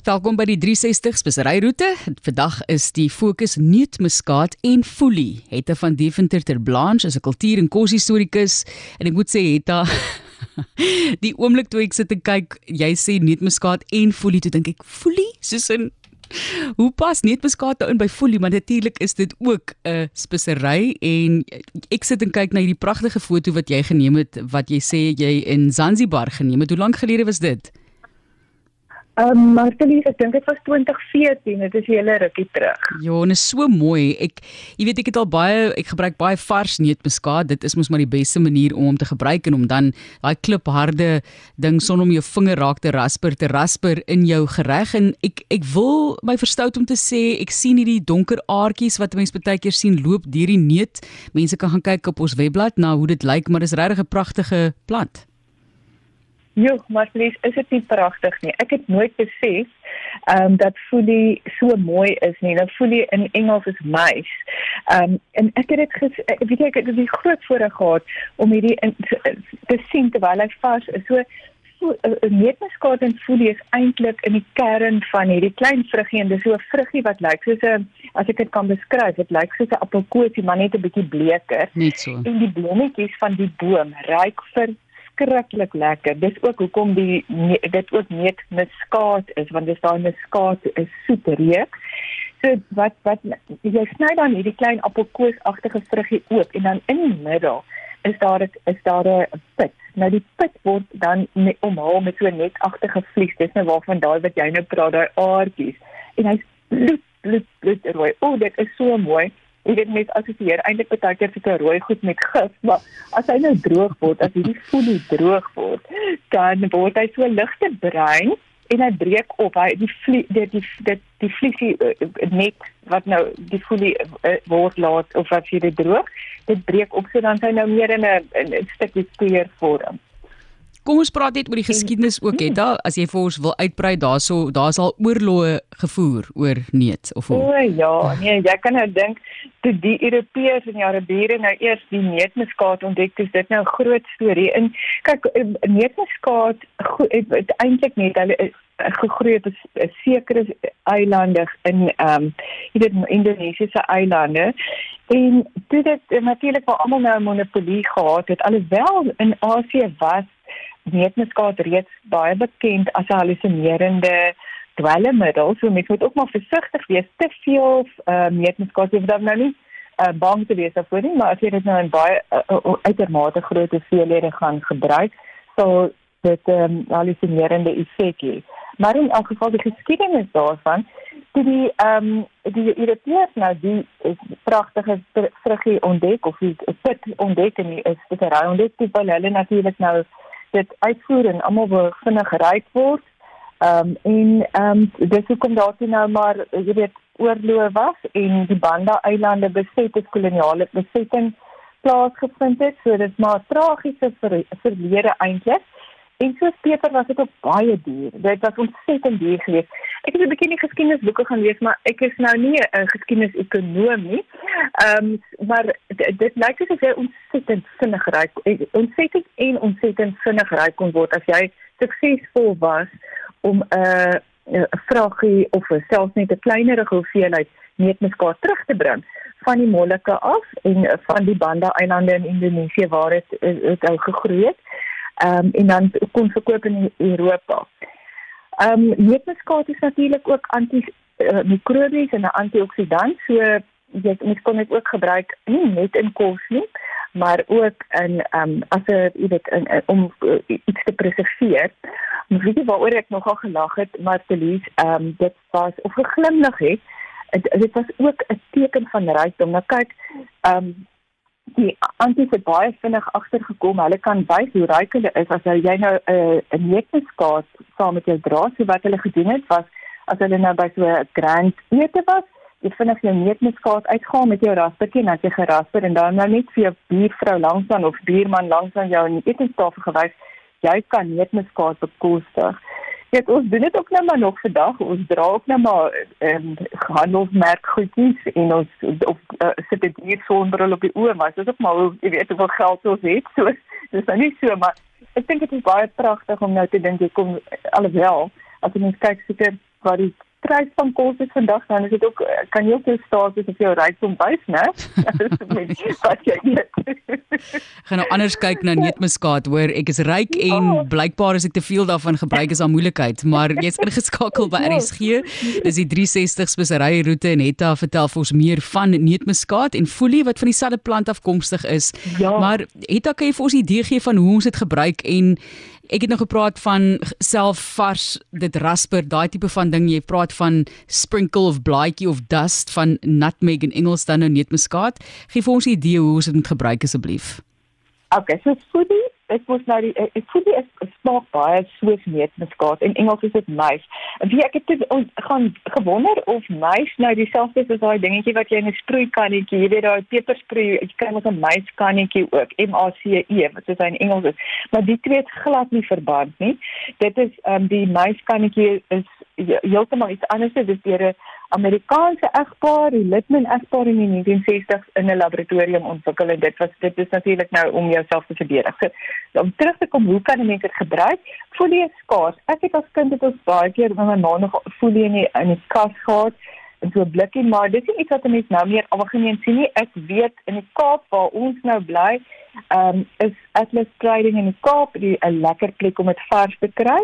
Welkom by die 360 speseryroete. Vandag is die fokus neutmuskaat en foelie. Hetta van Deventer ter Blanche is 'n kultuur- en koshistorikus en ek moet sê Hetta die oomblik toe ek sit en kyk, jy sê neutmuskaat en foelie, toe dink ek foelie soos in Hoe pas neutmuskaat nou in by foelie, maar natuurlik is dit ook 'n spesery en ek sit en kyk na hierdie pragtige foto wat jy geneem het wat jy sê jy in Zanzibar geneem het. Hoe lank gelede was dit? Ehm um, Martelie, ek dink dit was 2014, dit is 'n hele rukkie terug. Ja, en is so mooi. Ek jy weet ek het al baie ek gebruik baie vars neutmuskaat. Dit is mos maar die beste manier om hom te gebruik en om dan daai klipharde ding son om jou vinger raak te rasper te rasper in jou gereg en ek ek wil my verstout om te sê ek sien hierdie donker aartjies wat mense baie keer sien loop deur die neut. Mense kan gaan kyk op ons webblad na hoe dit lyk, maar dis regtig 'n pragtige plant. Jo, maar please, is dit nie pragtig nie. Ek het nooit besef ehm um, dat foelie so mooi is nie. Nou foelie in Engels is mice. Ehm um, en ek het dit weet ek het die groot voorreg gehad om hierdie in, te, te sien terwyl hy vars is. So 'n neutmuskaat en foelie is eintlik in die kern van hierdie klein vruggie en dis so 'n vruggie wat lyk soos 'n as ek dit kan beskryf, dit lyk soos 'n appelkoekie maar net 'n bietjie bleker. Net so. En die blommetjies van die boom ryk vir verskriklik lekker. Dis ook hoekom die dit ook net muskaat is want dis daai muskaat is soet reuk. So wat wat jy sny dan hierdie klein appelkoosagtige vruggie oop en dan in die middel is daar dit is daar 'n pit. Nou die pit word dan met, omhaal met so netagtige vlies. Dis nou waarvan daai wat jy nou praat daai aardjies. En hy's bloed bloed bloed rooi. O, dit is so mooi jy weet net assosieer eintlik baie keer 'n rooi goed met gif, maar as hy nou droog word, as hierdie foelie droog word, dan word hy so ligte bruin en hy breek op. Hy die die die die, die vliesie uh, net wat nou die foelie uh, word laat of as jy dit droog, dit breek op so dan hy nou meer in 'n stukkie skeur vorm. Kom ons praat net oor die geskiedenis ook het daar as jy vir ons wil uitbrei daarso daar's al oorloë gevoer oor neut of hoe. O ja, nee, jy kan nou dink toe die Europeërs en die Arabiere nou eers die neutmuskaat ontdek het, is dit nou 'n groot storie. En kyk, eh, neutmuskaat het eintlik net hulle eh, gegroei op 'n sekere eilande in ehm um, jy weet Indonesiese eilande en dit het natuurlik vir almal nou 'n monopolie gehad het alhoewel in Asië was neutmuskaat reeds baie bekend as 'n hallusinerende dwelmmiddel. So mens moet ook maar versigtig wees te veel uh, neutmuskaat jy moet nou nie uh, bang te wees daarvoor nie, maar as jy dit nou in baie uh, uh, uitermate groot hoeveelhede gaan gebruik, sal dit 'n um, hallusinerende effek hê. Maar in elk geval die geskiedenis daarvan die ehm um, die Europeërs nou die pragtige vruggie ontdek of die pit ontdek en is dit 'n raai ontdek die hulle natuurlik nou dit uitvoer en almal wil vinnig ryk word. Ehm um, en ehm um, dis hoekom daar toe nou maar jy weet oorloë was en die Banda eilande beset het koloniale besetting plaasgevind het. So dit maar tragiese ver, verlede eintlik. En so Peter was dit op baie duur. Dit was ontsettend duur geweest. Ek het 'n bietjie die geskiedenisboeke gaan lees, maar ek is nou nie 'n geskiedenis-ekonoom nie. Ehm um, maar dit lyk asof jy ontsettend vinnig ryk, ontsettend en ontsettend vinnig ryk kon word as jy suksesvol was om 'n uh, 'n vraggie of selfs net 'n kleiner hoeveelheid neutmuskaat terug te bring van die Molukke af en van die Banda eilande in Indonesië waar dit dit al gegroei het. Ehm um, en dan kon verkoop in Europa. Ehm um, neutmuskaat is natuurlik ook anti-mikrobies uh, en 'n antioksidant, so jy mens kon dit ook gebruik nie net in kos nie, maar ook in ehm um, as 'n jy weet in, in, om uh, iets te preserveer. Ons weet nie waaroor ek nogal gelag het, maar Felies, ehm um, dit was of geglimlag het. Dit was ook 'n teken van rykdom. Nou kyk, ehm um, die anties het baie vinnig agtergekom. Hulle kan wys hoe ryk hulle is as jy nou 'n uh, 'n neutmuskaat saam met jou dra. So wat hulle gedoen het was as hulle nou by so 'n grand ete was, jy vinnig jou neutmuskaat uitgaan met jou raspertjie en dan jy gerasper en dan nou net vir jou buurvrou langs aan of buurman langs aan jou in die etenstafel gewys jy kan neutmuskaat bekostig. Ja, ons doen dit ook nou maar nog vandag. Ons dra ook nou maar ehm um, handelsmerk goedjies en ons of uh, sit dit hier sonder op die oë, maar dit is ook maar jy weet hoeveel geld ons het. So dis nou nie so, maar ek dink dit is baie pragtig om nou te dink jy kom alhoewel as jy mens kyk seker wat die prys van kos is vandag dan is dit ook kan jy ook jou status of jou rykdom wys, né? Wat jy eet. Gaan nou anders kyk na neutmuskaat, hoor, ek is ryk en oh. blykbaar as ek te veel daarvan gebruik is aan moeilikheid, maar jy's ingeskakel by ja. RSG. Dis die 360 spesery roete en Hetta vertel vir ons meer van neutmuskaat en folie wat van dieselfde plant afkomstig is. Ja. Maar Hetta, kan jy vir ons 'n idee gee van hoe ons dit gebruik en ek het nou gepraat van self vars dit rasper daai tipe van ding. Jy praat van sprinkle of blaaitjie of dust van nutmeg en Engels dan nou net muskaat gee vir ons 'n idee hoe ons dit moet gebruik asseblief. Okay so foodie ek moet nou die ek voel die is smaak baie soos neutmuskaat en Engels is dit. En wie ek het te, gaan gewonder of mais nou dieselfde is as daai dingetjie wat jy in 'n sproeikannetjie, jy weet daai pepersproei, jy kry mos 'n maiskannetjie ook, M A C E wat dit in Engels is. Maar die twee het glad nie verband nie. Dit is ehm um, die maiskannetjie is heeltemal iets anders, dit is deur 'n Amerikaanse egpaar, die Litman egpaar in die 1960s in 'n laboratorium ontwikkel en dit was dit is natuurlik nou om jouself te verdedig. So om terug te kom, hoe kan mense dit gebruik? Folie is skaars. Ek het as kind dit ons baie keer met my ma nog folie in die, in die kas gehad en so 'n blikkie, maar dis nie iets wat mense nou meer algemeen sien nie. Ek weet in die Kaap waar ons nou bly, ehm um, is Atlas Trading in die Kaap 'n lekker plek om dit vars te kry.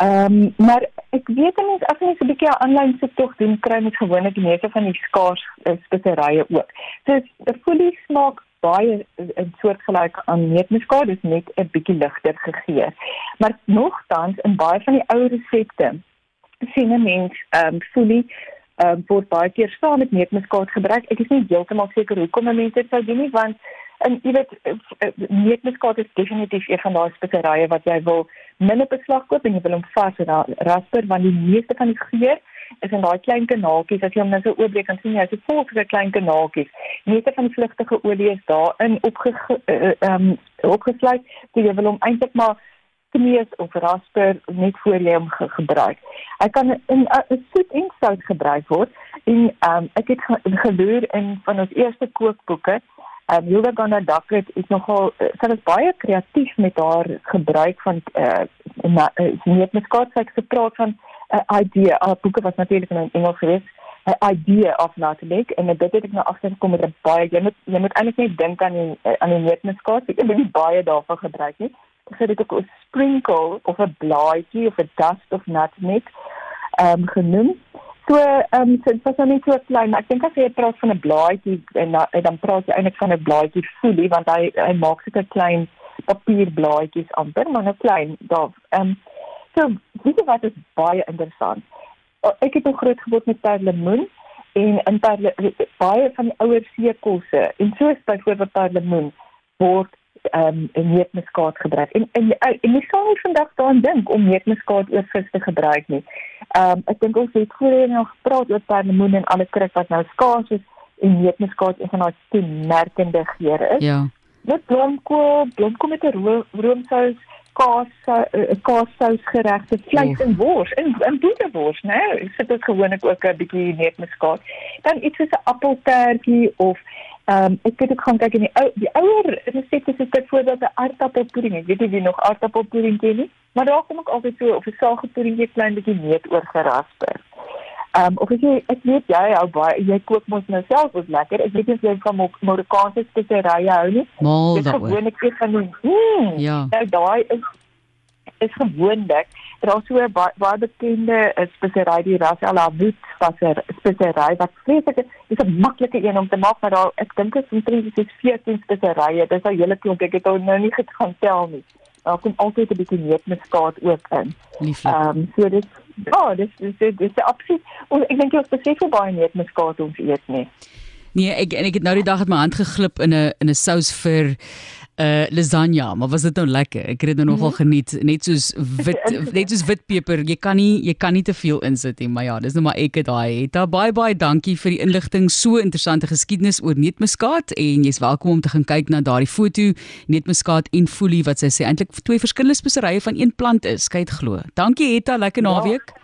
Ehm um, maar ek weet nie as jy 'n bietjie 'n aanlyn soektog doen kry met gewoonlik die meeste van die skaars uh, speserye ook. So die folie smaak baie eh, soortgelyk aan neutmuskaat, dis net 'n bietjie ligter gegee. Maar nogtans in baie van die ou resepte sien 'n mens ehm um, folie ehm um, word baie keer saam met neutmuskaat gebruik. Ek is nie heeltemal seker hoekom mense dit sou doen nie want en jy weet neutmuskaat is definitief een van daai speserye wat jy wil minder beslag koop en jy wil hom vas rasper want die meeste van die geur is in daai klein kanaaltjies as jy hom nou so oopbreek kan sien jy is vol van klein kanaaltjies. Meeste van die vlugtige olie is daarin opge ehm um, opgesluit. So jy wil hom eintlik maar kneus of rasper net voor jy hom ge gebruik. Hy kan in 'n soet en sout gebruik word en um, ek het geloer in van ons eerste kookboeke Um, Hilda Gana Duckett is nogal uh, sy is baie kreatief met haar gebruik van eh uh, net met skaats ek gepraat van 'n uh, idee, haar boeke was natuurlik in Engels geweest, 'n idee of not to make en dit het ek nou agtergekom met 'n baie jy moet jy moet eintlik net dink aan die uh, aan die skaats. Ek het nie baie daarvan gebruik nie. Ek sê dit ook 'n sprinkle of 'n blaadjie of 'n dust of nutmeg ehm um, genoem. So, ehm um, so, dit was nou nie so klein, maar ek dink as jy praat van 'n blaadjie en, en dan praat jy eintlik van 'n blaadjie folie want hy hy maak seker klein papierblaadjies amper, maar nou klein daar. Ehm um, so, weet jy wat is baie interessant. Ek het ook groot geword met perlemoen en in perle baie van die ouer seekosse en soos byvoorbeeld perlemoen word ehm um, neutmuskaat gebruik. En en en jy sal nie vandag daaraan dink om neutmuskaat oor vis te gebruik nie. Ehm um, ek dink ons het voorheen nog gepraat oor perlemoen en alle krik wat nou skaars is en neutmuskaat is van daai kenmerkende geure is. Ja. Net blomkool, blomkool met 'n ro roomsous kaas uh, kaassous geregte vleis en wors en en boterwors nê nee? ek sit dit gewoonlik ook 'n bietjie neutmuskaat dan iets soos 'n appeltertjie of Ehm um, ek het ook gaan kyk in die ou die ouer resepte soos byvoorbeeld 'n aardappelpudding. Ek weet nie wie nog aardappelpudding ken nie, maar daar kom ek altyd so of 'n saagpuddingie klein bietjie neut oor gerasper. Ehm um, of as jy ek weet jy hou baie jy kook mos nou self wat lekker. Ek weet jy van Marokkaanse speserye hou nie. Dis gewoonlik iets van die hmm, Ja. Nou daai is is gewoonlik daar so 'n baie, baie bekende eh, spesery die Ras Al Awood spesery wat vreeslik is 'n maklike een om te maak maar daar ek dink is omtrent so 14 speserye dis al hele klomp ek het nou nie gaan tel nie daar kom altyd 'n bietjie neutmuskaat ook in ehm um, so dis ja dis dis dis, absoluut ek dink jy het besef hoe baie neutmuskaat ons eet nie Nee, ek en ek het nou die dag met my hand geglip in 'n in 'n sous vir uh lasagna, maar was dit nou lekker? Ek het dit nou nogal mhm. geniet, net soos wit net soos witpeper. Jy kan nie jy kan nie te veel insit nie, maar ja, dis nou maar ek het daai. Het baie baie dankie vir die inligting. So interessante geskiedenis oor neutmuskaat en jy's welkom om te gaan kyk na daardie foto neutmuskaat en folie wat sy sê eintlik twee verskillende speserye van een plant is. Kyk glo. Dankie Hetta, lekker ja. naweek. Ja.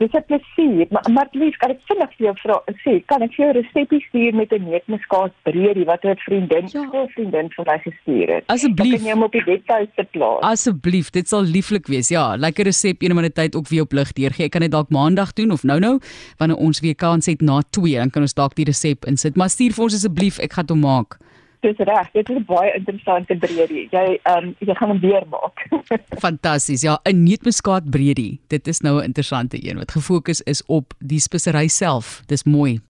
Dis 'n plesier, maar maar lief, kan ek vinnig vir jou vra, sê, kan ek vir jou 'n resepie stuur met 'n neutmuskaat breedie wat 'n vriendin, ja. 'n vriendin vir my gestuur het? Asseblief. Kan jy hom op die webtuiste plaas? Asseblief, dit sal lieflik wees. Ja, lekker resep een die tyd ook weer op lig deurgee. Ek kan dit dalk maandag doen of nou-nou wanneer ons weer kans het na 2, dan kan ons dalk die resep insit. Maar stuur vir ons asseblief, ek gaan dit maak. Dis reg, dit is 'n baie interessante breedie. Jy ehm um, jy gaan hom weer maak. Fantasties. Ja, 'n neutmuskaat breedie. Dit is nou 'n interessante een wat gefokus is op die spesery self. Dis mooi.